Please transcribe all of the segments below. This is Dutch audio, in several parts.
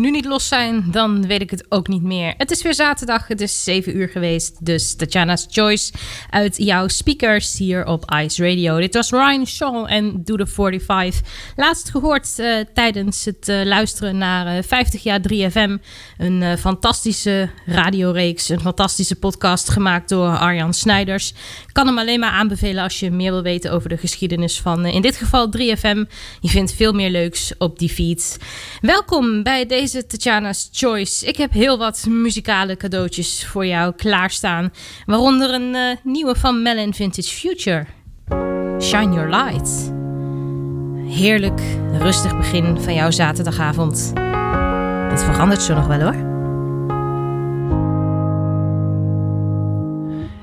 Nu niet los zijn, dan weet ik het ook niet meer. Het is weer zaterdag, het is 7 uur geweest. Dus Tatjana's Choice uit jouw speakers hier op Ice Radio. Dit was Ryan Shaw en Do The 45. Laatst gehoord eh, tijdens het eh, luisteren naar eh, 50 jaar 3FM. Een eh, fantastische radioreeks, een fantastische podcast gemaakt door Arjan Snijders. Kan hem alleen maar aanbevelen als je meer wil weten over de geschiedenis van eh, in dit geval 3FM. Je vindt veel meer leuks op die feed. Welkom bij deze Tatjana's Choice. Ik heb heel wat muzikale cadeautjes voor jou klaarstaan. Waaronder een eh, nieuwe van Melon Vintage Future. Shine Your Light. Heerlijk, rustig begin van jouw zaterdagavond. Dat verandert zo nog wel hoor.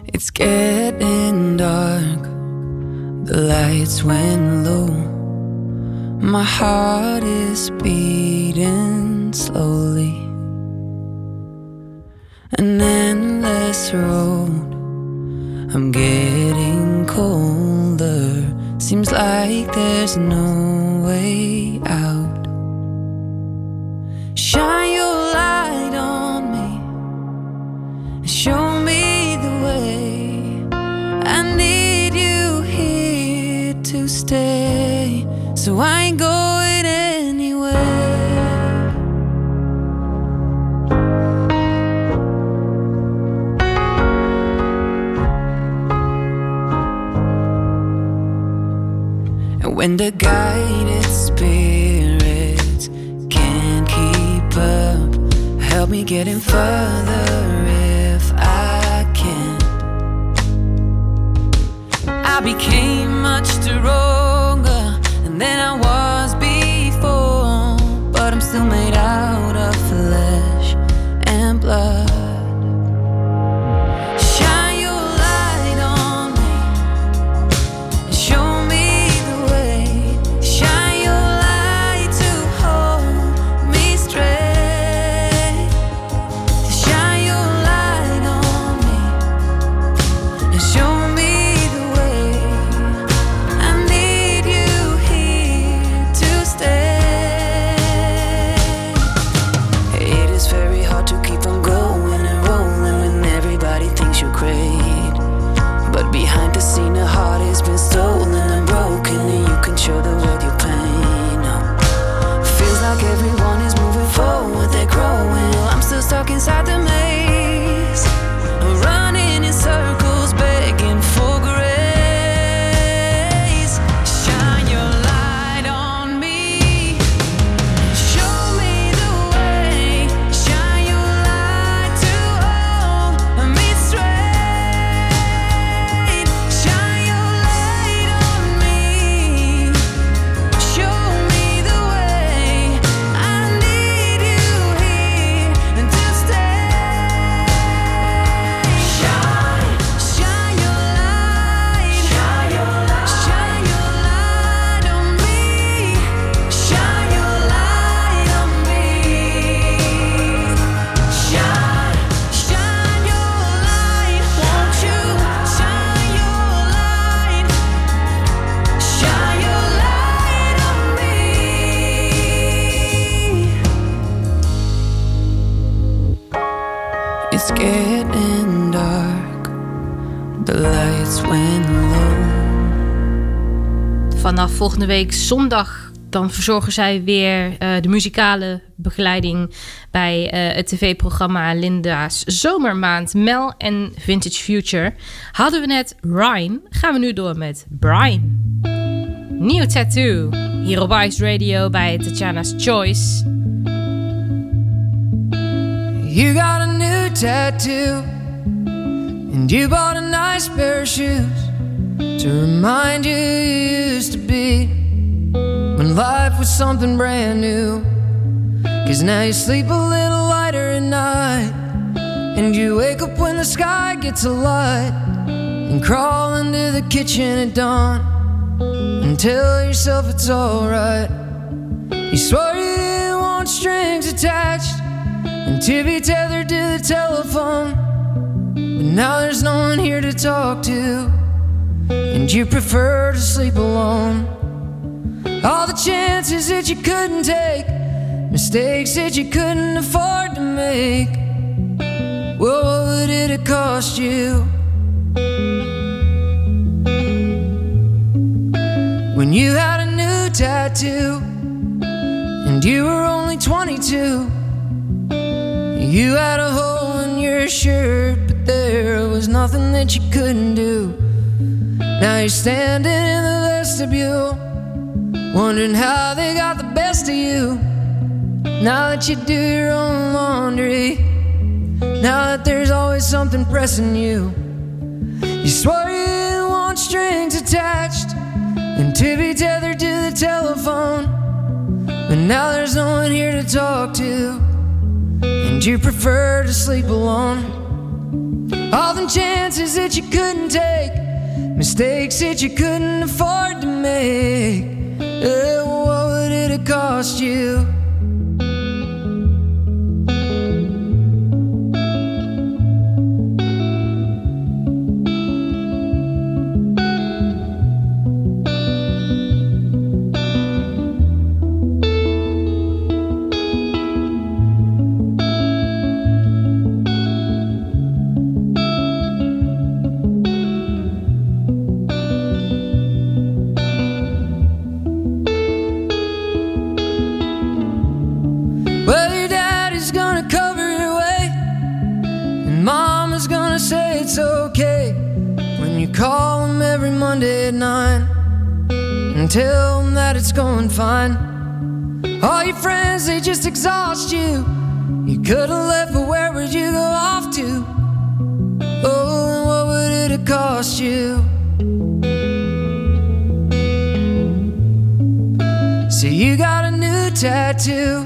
It's getting dark. The lights went low. My heart is beating slowly. An endless road. I'm getting colder. Seems like there's no way out. Shine your light on me. Show me the way. I need you here to stay. So I when the guided spirits can't keep up, help me getting further if I can. I became much stronger than I was volgende week zondag dan verzorgen zij weer eh, de muzikale begeleiding bij eh, het tv-programma Linda's Zomermaand. Mel en Vintage Future. Hadden we net Ryan, gaan we nu door met Brian. Nieuw tattoo. Hier op Ice Radio bij Tatjana's Choice. You got a new tattoo, and you bought a nice pair of shoes to remind you you used to be when life was something brand new. Cause now you sleep a little lighter at night, and you wake up when the sky gets a light, and crawl into the kitchen at dawn and tell yourself it's alright. You swore you didn't want strings attached and to be tethered to the telephone. But now there's no one here to talk to, and you prefer to sleep alone. All the chances that you couldn't take, mistakes that you couldn't afford to make. Well, what would it have cost you? When you had a new tattoo, and you were only 22. You had a hole in your shirt, but there was nothing that you couldn't do. Now you're standing in the vestibule, wondering how they got the best of you. Now that you do your own laundry, now that there's always something pressing you. You swore you didn't want strings attached and to be tethered to the telephone. But now there's no one here to talk to, and you prefer to sleep alone. All the chances that you couldn't take, mistakes that you couldn't afford to make. Eh, what would it have cost you? Could have left, but where would you go off to? Oh, and what would it have cost you? So you got a new tattoo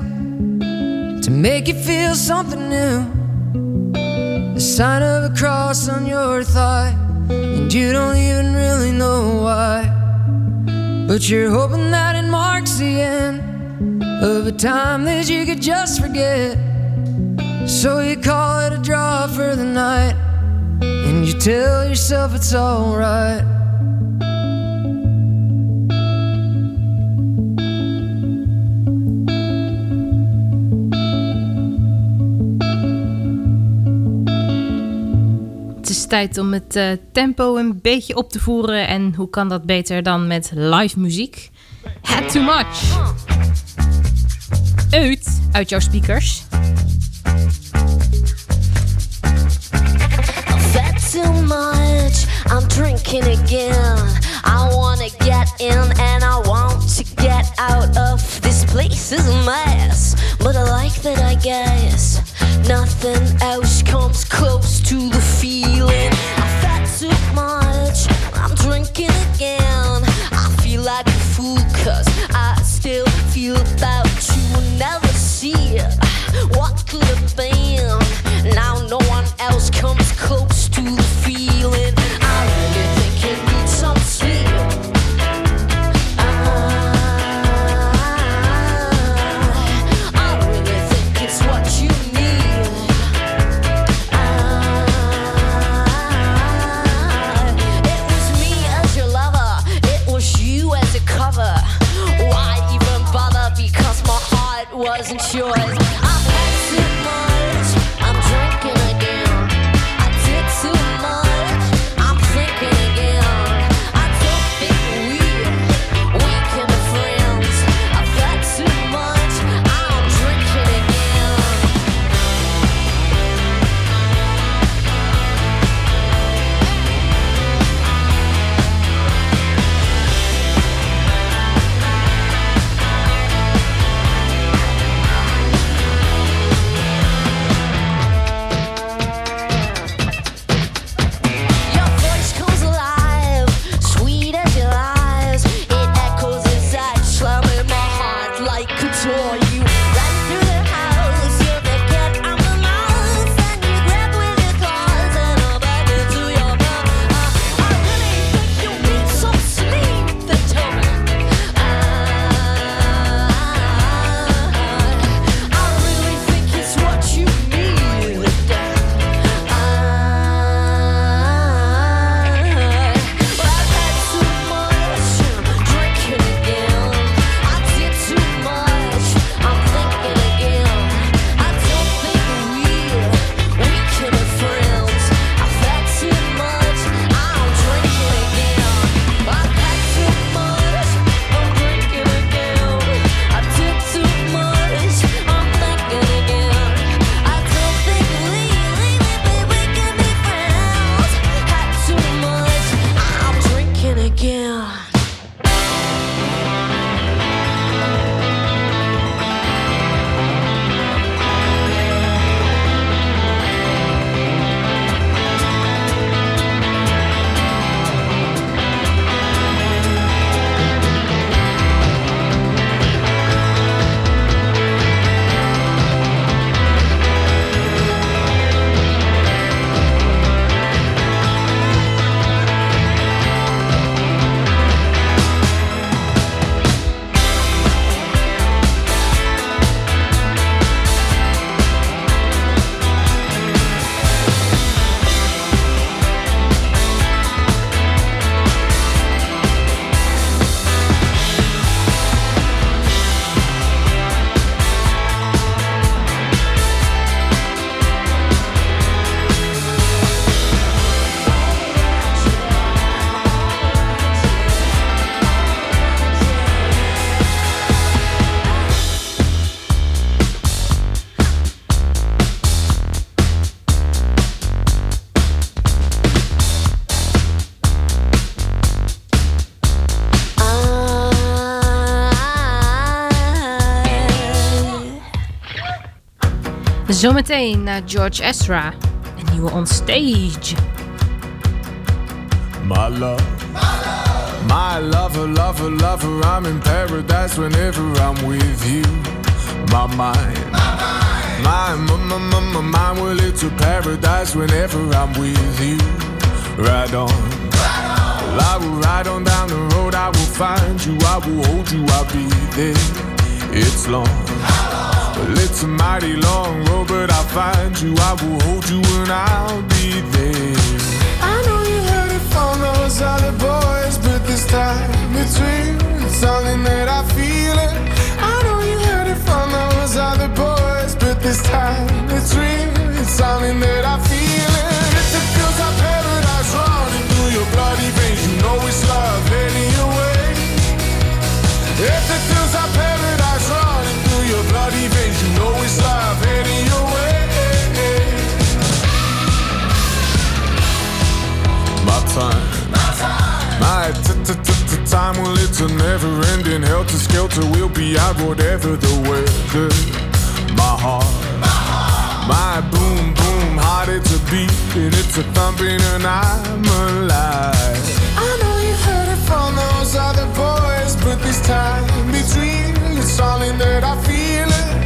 to make you feel something new. The sign of a cross on your thigh, and you don't even really know why. But you're hoping that it marks the end of a time that you could just forget. So you call it a draw for the night, and you tell yourself it's alright. is tijd om het eh, tempo een beetje op te voeren. En hoe kan dat beter dan met live muziek? Had too much. Uit uit jouw speakers. Too much. I'm drinking again. I wanna get in and I want to get out of this place is a mess. But I like that I guess nothing else comes close Zometeen naar George Ezra. Een nieuwe on stage. My love. My lover, lover, lover, I'm in paradise whenever I'm with you. My mind. My, my, my, my, my mind will lead to paradise whenever I'm with you. Ride on. Well, I will ride on down the road, I will find you, I will hold you, I'll be there. It's long. Well, it's a mighty long road, but I'll find you. I will hold you and I'll be there. I know you heard it from those other boys, but this time it's real. it's something that I feel it. I know you heard it from those other boys, but this time it's real. it's something that I feel it. If it feels like paradise running through your bloody veins, you know it's love heading your. If it feels like paradise bloody veins, you know it's live heading your way. My time, my time, my time. Well, it's a never-ending helter skelter. We'll be out whatever the weather. My heart, my, heart. my boom boom heart. It's a beating, it's a thumping, and I'm alive. I know you've heard it from those other boys, but this time between it's all in that I feel it.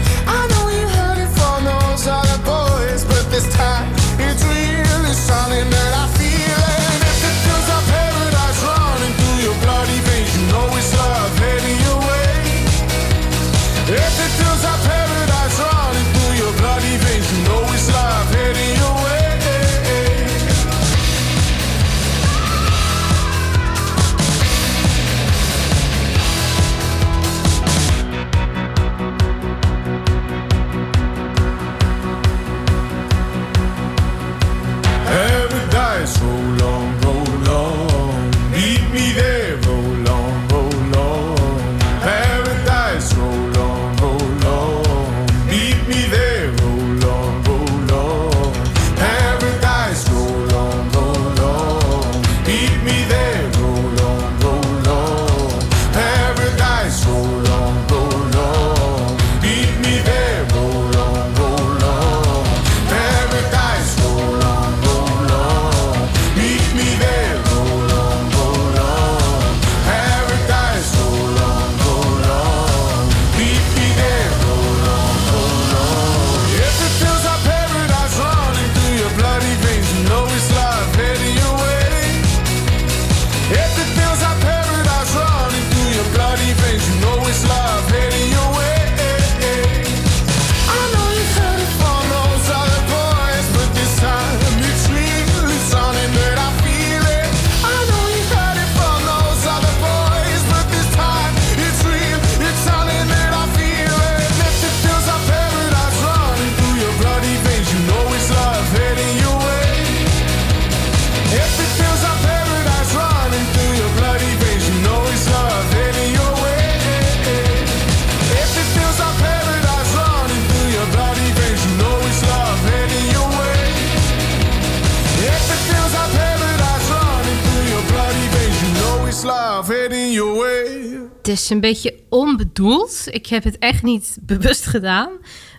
Is een beetje onbedoeld. Ik heb het echt niet bewust gedaan.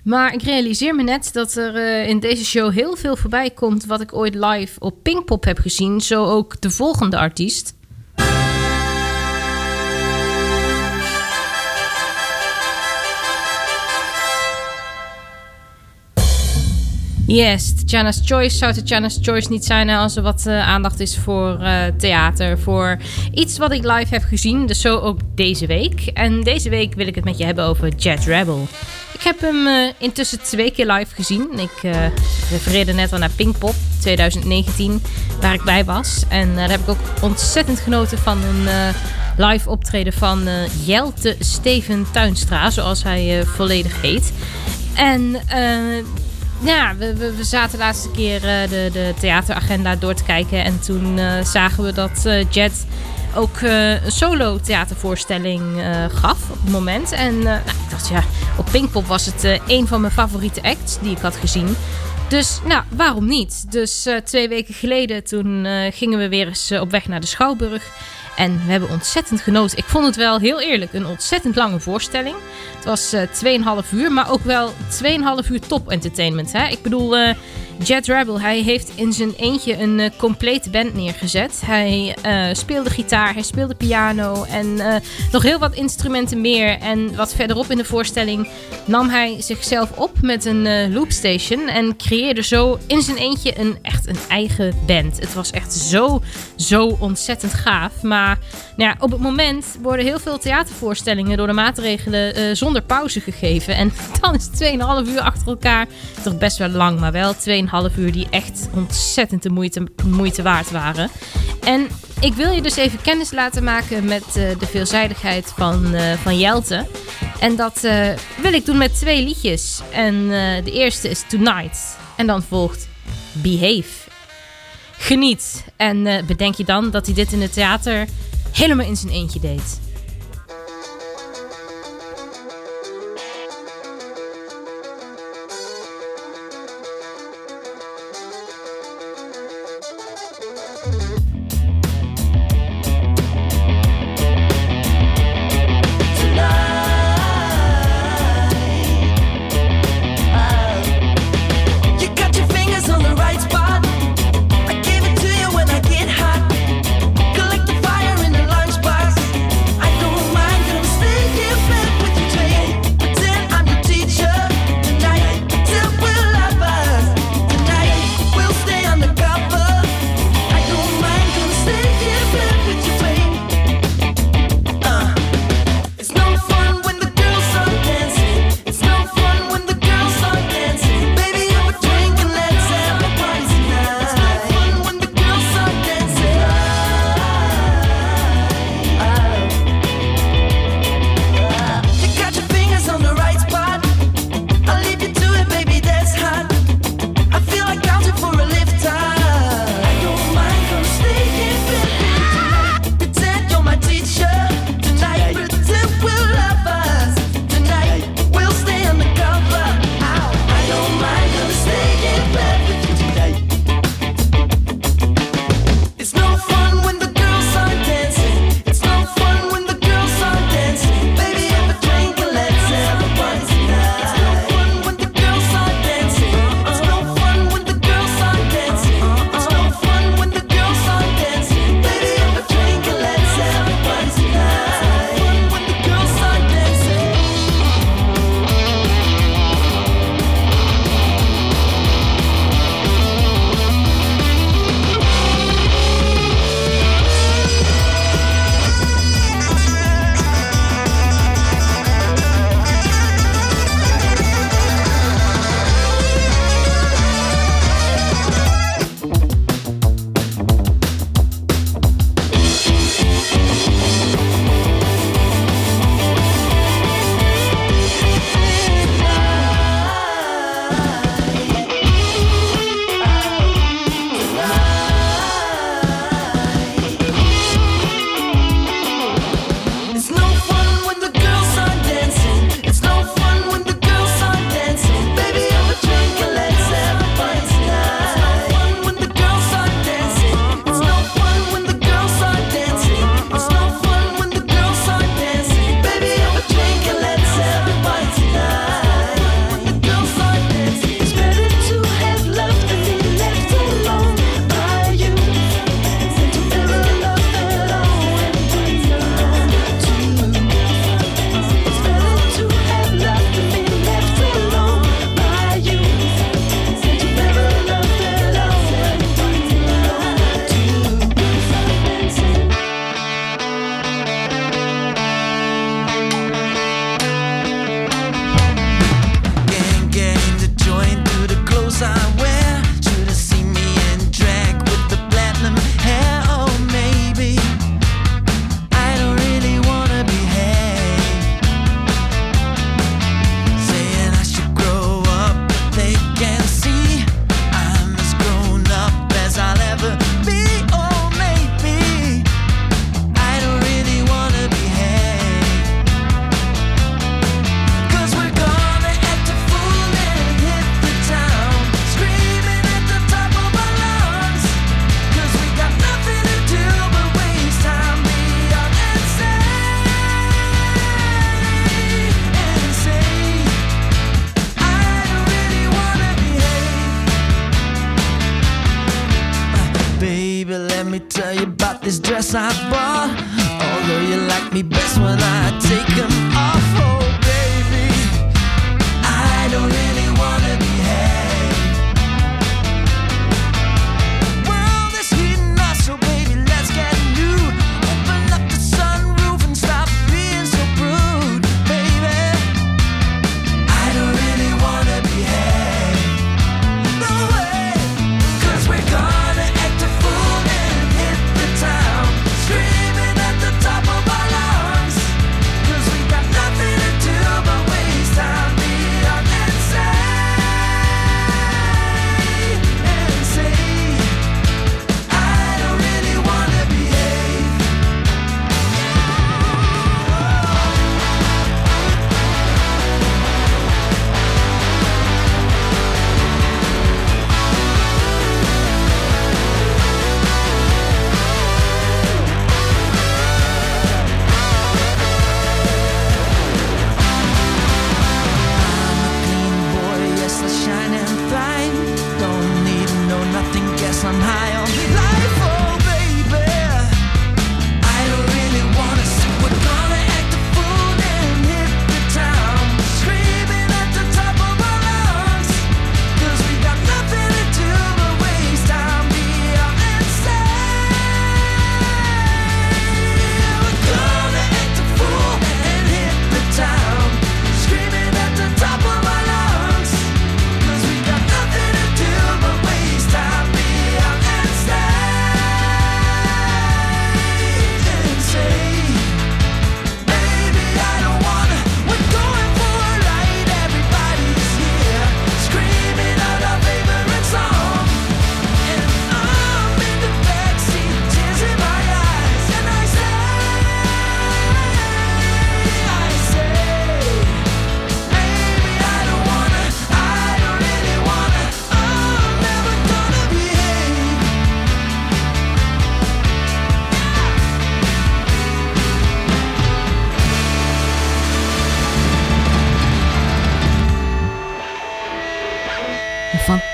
Maar ik realiseer me net dat er eh, in deze show heel veel voorbij komt... wat ik ooit live op Pinkpop heb gezien. Zo ook de volgende artiest. Yes, Tatjana's Choice zou Tatjana's Choice niet zijn als er wat eh, aandacht is voor eh, theater. Voor iets wat ik live heb gezien, dus zo ook deze week. En deze week wil ik het met je hebben over Jet Rebel. Ik heb hem eh, intussen twee keer live gezien. Ik refereerde net al naar Pinkpop 2019, waar ik bij was. En daar heb ik ook ontzettend genoten van een live optreden van Jelte Steven Tuinstra, zoals hij volledig heet. En ja, we, we, zaten de laatste keer uh, de, de theateragenda door te kijken. En toen uh, zagen we dat uh, Jet ook een solo theatervoorstelling gaf op het moment. En nou, ik dacht, ja, op Pinkpop was het een van mijn favoriete acts die ik had gezien. Dus nou, waarom niet? Dus twee weken geleden toen gingen we weer eens op weg naar de Schouwburg. En we hebben ontzettend genoten. Ik vond het wel heel eerlijk een ontzettend lange voorstelling. Het was uh, 2,5 uur, maar ook wel 2,5 uur top entertainment. Hè? Ik bedoel, uh, Jet Rebel, hij heeft in zijn eentje een uh, complete band neergezet. Hij speelde gitaar, hij speelde piano en nog heel wat instrumenten meer. En wat verderop in de voorstelling nam hij zichzelf op met een loopstation. En creëerde zo in zijn eentje een, echt een eigen band. Het was echt zo, zo ontzettend gaaf. Maar nou ja, op het moment worden heel veel theatervoorstellingen door de maatregelen uh, zonder pauze gegeven. En dan is 2,5 uur achter elkaar toch best wel lang, maar wel 2,5 uur die echt ontzettend de moeite, moeite waard waren. En ik wil je dus even kennis laten maken met uh, de veelzijdigheid van, uh, van Jelte. En dat wil ik doen met twee liedjes. En de eerste is Tonight. En dan volgt Behave. Geniet. En uh, bedenk je dan dat hij dit in het theater helemaal in zijn eentje deed.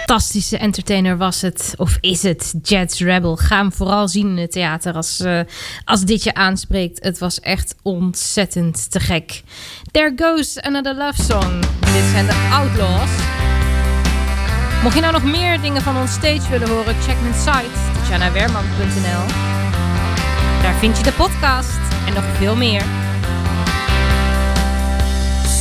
Fantastische entertainer was het, of is het, Jazz Rebel. Ga hem vooral zien in het theater als, eh, als dit je aanspreekt. Het was echt ontzettend te gek. There goes another love song. Dit zijn de Outlaws. Mocht je nou nog meer dingen van ons stage willen horen, check mijn site, tatjanawerman.nl. Daar vind je de podcast en nog veel meer.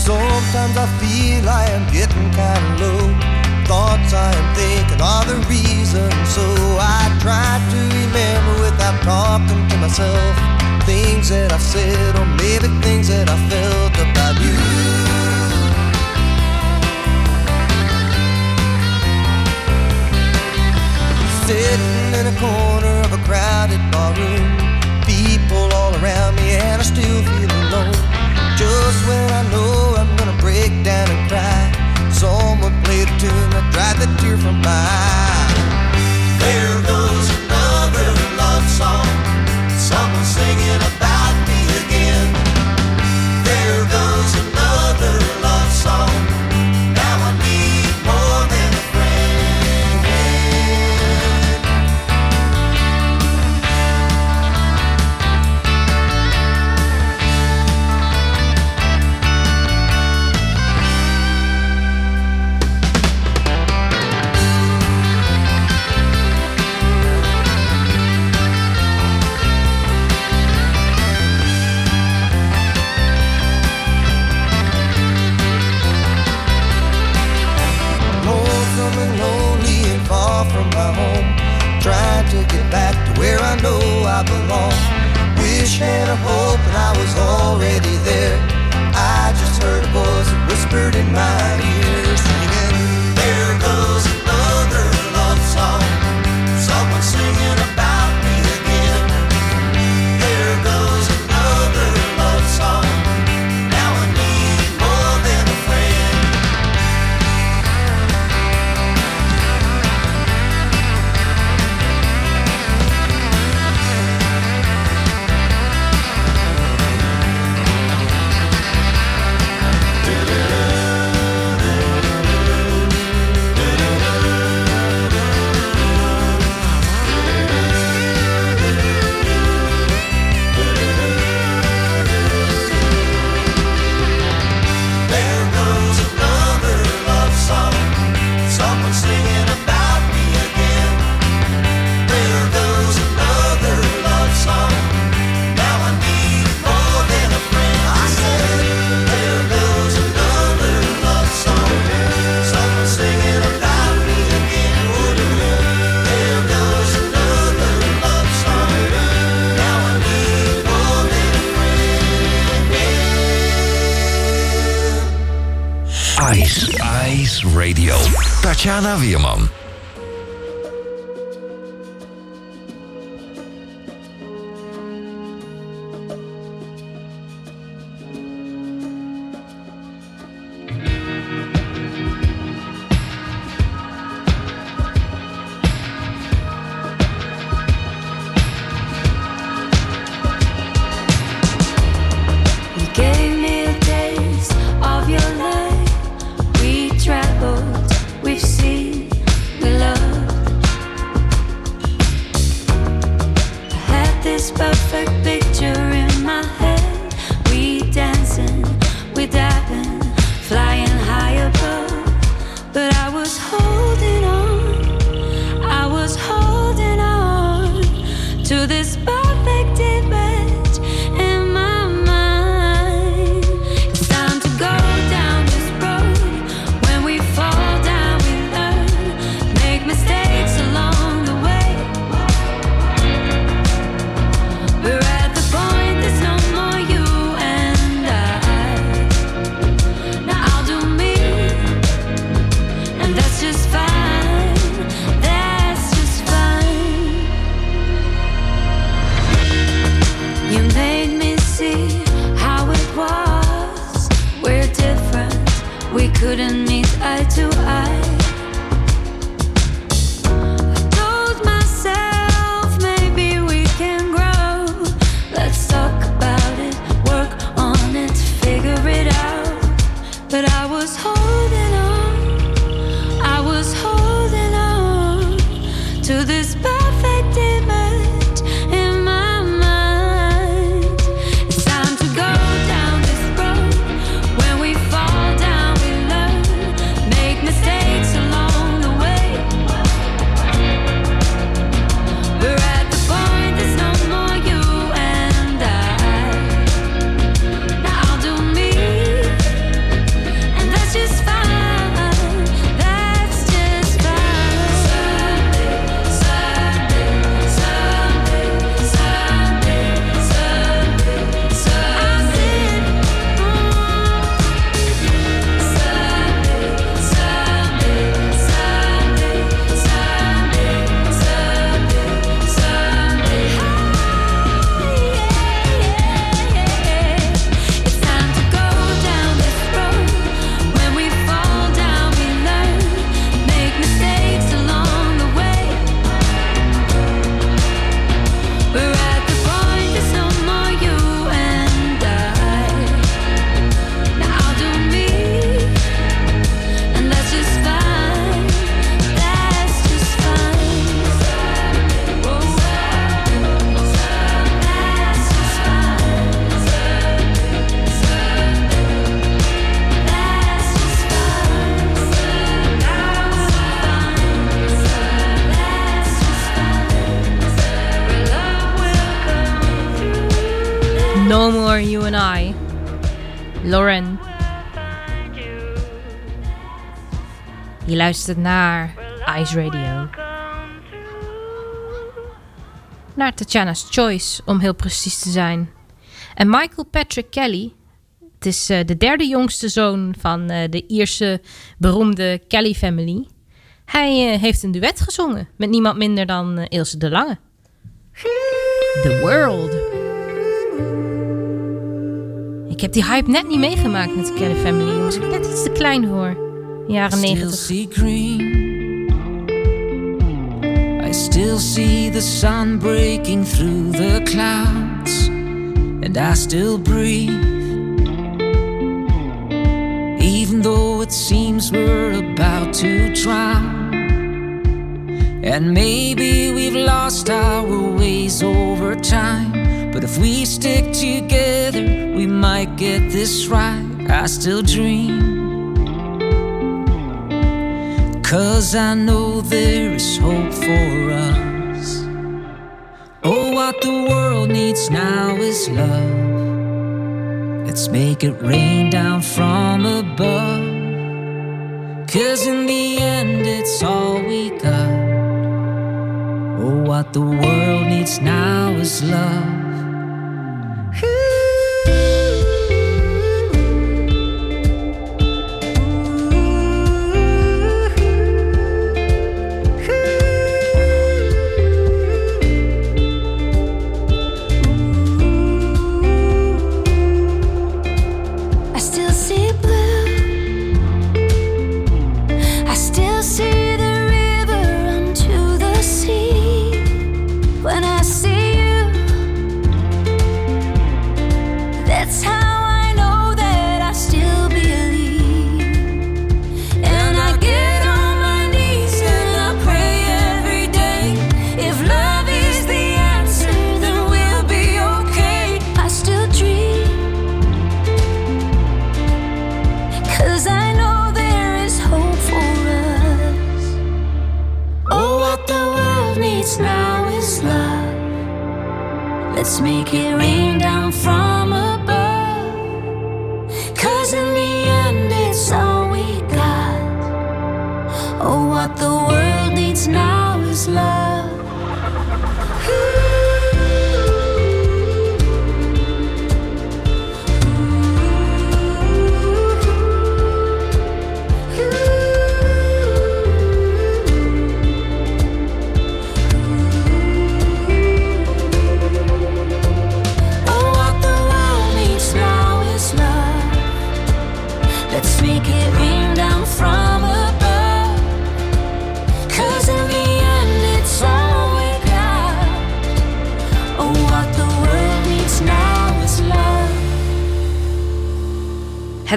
Sometimes I feel I. Thoughts I am thinking are the reason. So I try to remember without talking to myself. Things that I've said, or maybe things that I felt about you. Sitting in a corner of a crowded barroom. People all around me, and I still feel alone. Just when I know I'm gonna break down and cry, someone played a tune dried the tear from my. There luistert naar Ice Radio. Naar Tatjana's Choice, om heel precies te zijn. En Michael Patrick Kelly, het is eh, de derde jongste zoon van eh, de Ierse beroemde Kelly family. Hij eh, heeft een duet gezongen met niemand minder dan Ilse de Lange. The World. Ik heb die hype net niet meegemaakt met de Kelly Family. Daar was ik net iets te klein voor. Jaren Still 90. see green. I still see the sun breaking through the clouds, and I still breathe. Even though it seems we're about to drown. And maybe we've lost our ways over time. But if we stick together, we might get this right. I still dream. Cause I know there is hope for us. Oh, what the world needs now is love. Let's make it rain down from above. Cause in the end, it's all we got. Oh, what the world needs now is love.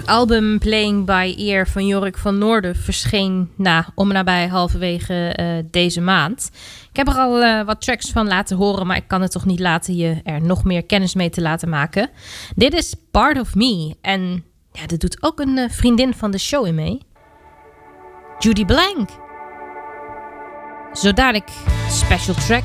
Album Playing by Ear van Jorik van Noorden verscheen na om nabij halverwege eh, deze maand. Ik heb er al eh, wat tracks van laten horen, maar ik kan het toch niet laten je er nog meer kennis mee te laten maken. Dit is Part of Me en ja, er doet ook een eh, vriendin van de show in mee. Judy Blank. Zo dadelijk special track.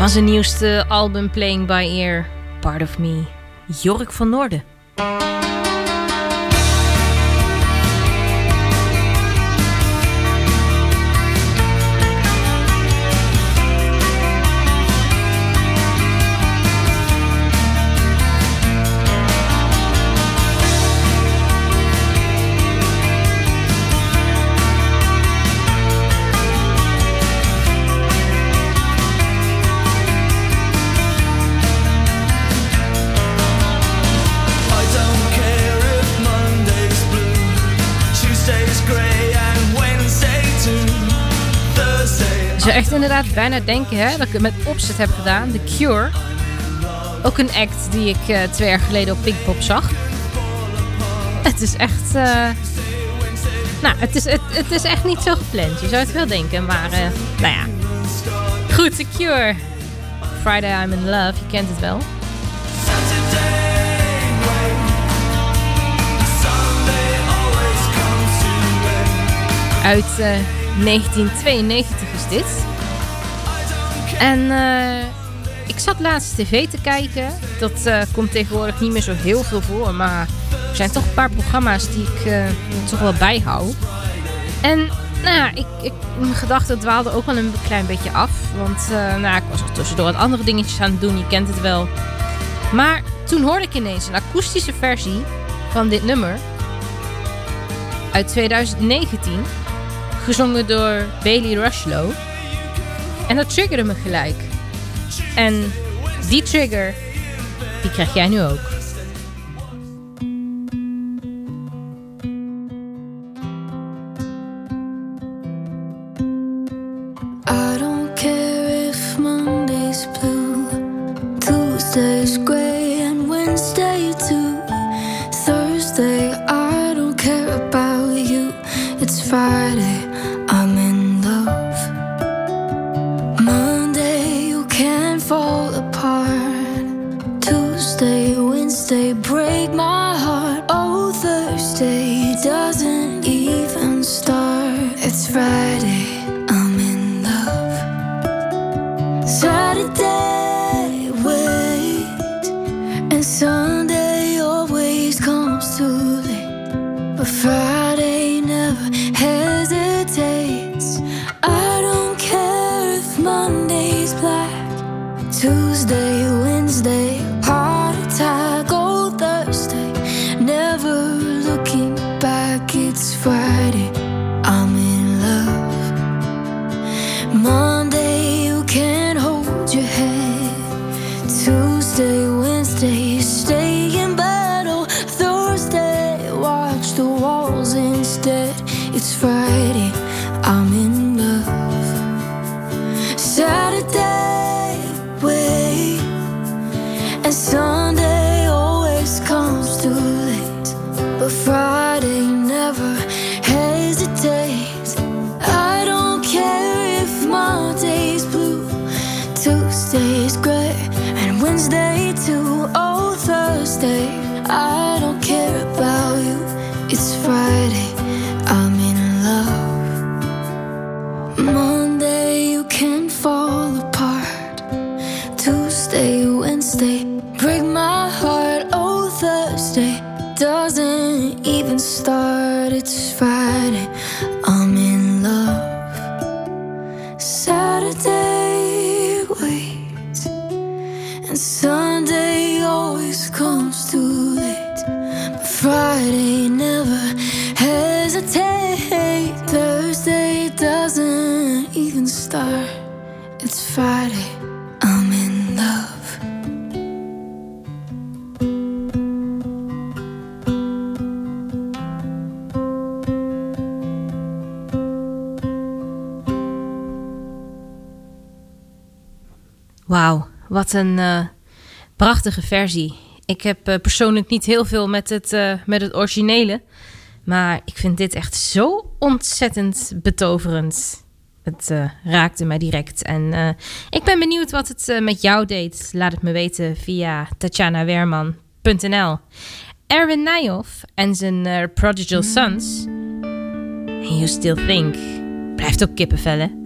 Van zijn nieuwste album Playing by Ear, Part of Me, Jork van Noorden. Echt inderdaad bijna denken hè, dat ik het met opzet heb gedaan. The Cure. Ook een act die ik eh, twee jaar geleden op Pinkpop zag. Het is echt... eh, nou, het is, het, is echt niet zo gepland. Je zou het wel denken, maar... eh, nou ja. Goed, The Cure. Friday I'm in Love, je kent het wel. Uit eh, 1992 is dit. En eh, ik zat laatst tv te kijken. Dat eh, komt tegenwoordig niet meer zo heel veel voor. Maar er zijn toch een paar programma's die ik eh, toch wel bijhoud. En nou ja, ik, ik, mijn gedachten dwaalden ook wel een klein beetje af. Want nou, ik was nog tussendoor wat andere dingetjes aan het doen. Je kent het wel. Maar toen hoorde ik ineens een akoestische versie van dit nummer. Uit 2019. Gezongen door Bailey Rushlow. En dat triggerde me gelijk. En die trigger, die krijg jij nu ook. Wat een eh, prachtige versie. Ik heb eh, persoonlijk niet heel veel met het, eh, met het originele. Maar ik vind dit echt zo ontzettend betoverend. Het raakte mij direct. En ik ben benieuwd wat het met jou deed. Laat het me weten via tatjanawerman.nl. Erwin Nijhoff en zijn Prodigal Sons. And you still think. Blijft ook kippenvel,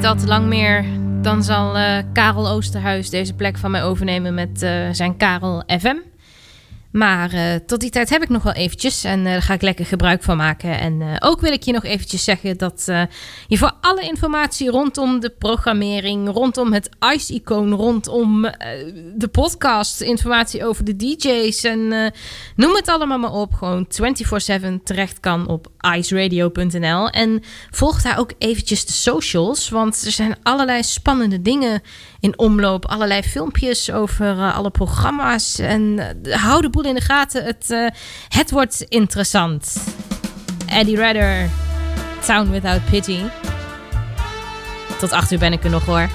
Dat al te lang meer, dan zal eh, Karel Oosterhuis deze plek van mij overnemen met eh, zijn Karel FM. Maar eh, tot die tijd heb ik nog wel eventjes en daar ga ik lekker gebruik van maken. En ook wil ik je nog eventjes zeggen dat je voor alle informatie rondom de programmering, rondom het ICE-icoon, rondom de podcast, informatie over de DJ's en noem het allemaal maar op, gewoon 24/7 terecht kan op iceradio.nl. En volg daar ook eventjes de socials, want er zijn allerlei spannende dingen in omloop. Allerlei filmpjes over eh, alle programma's. En eh, hou de boel in de gaten, het, eh, het wordt interessant. Eddie Redder, Town Without Pity. Tot 8 uur ben ik er nog hoor.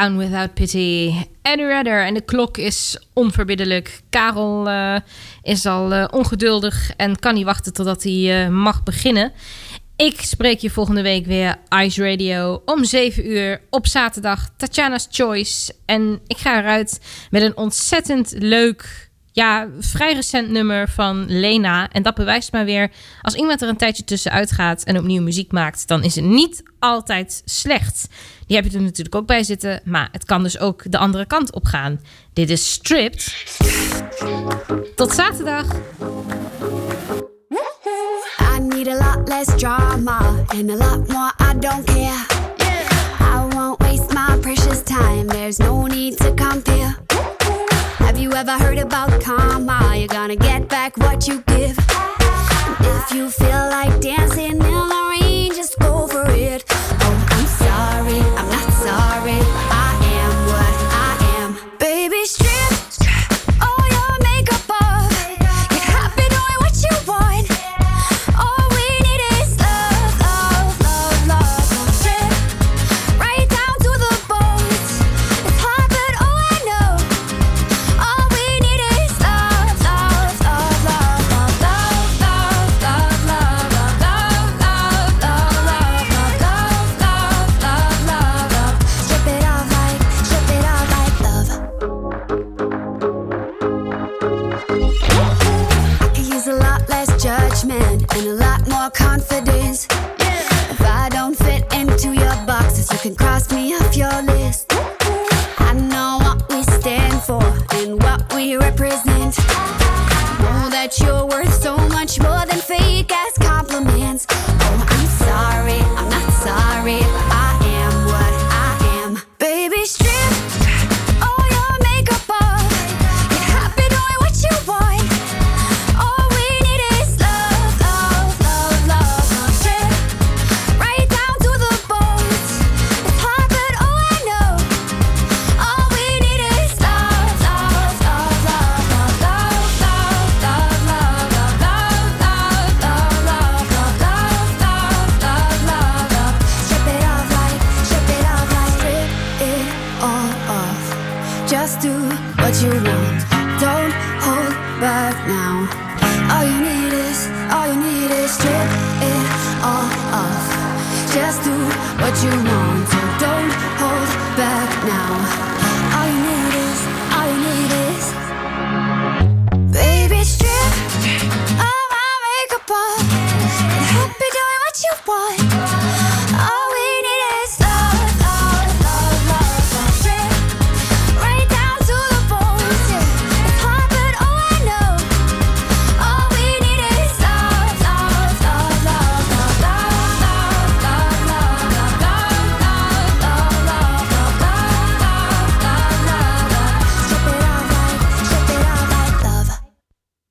Town Without Pity. Eddie Redder. En de klok is onverbiddelijk. Karel eh, is al eh, ongeduldig en kan niet wachten totdat hij eh, mag beginnen. Ik spreek je volgende week weer Ice Radio om 7 uur op zaterdag. Tatjana's Choice. En ik ga eruit met een ontzettend leuk, ja, vrij recent nummer van Lena. En dat bewijst maar weer, als iemand er een tijdje tussenuit gaat en opnieuw muziek maakt, dan is het niet altijd slecht. Die heb je er natuurlijk ook bij zitten, maar het kan dus ook de andere kant op gaan. Dit is Stripped. Tot zaterdag. I need a lot less drama and a lot more I don't care. I won't waste my precious time, there's no need to compare. Have you ever heard about karma? You're gonna get back what you give. If you feel like dancing And a lot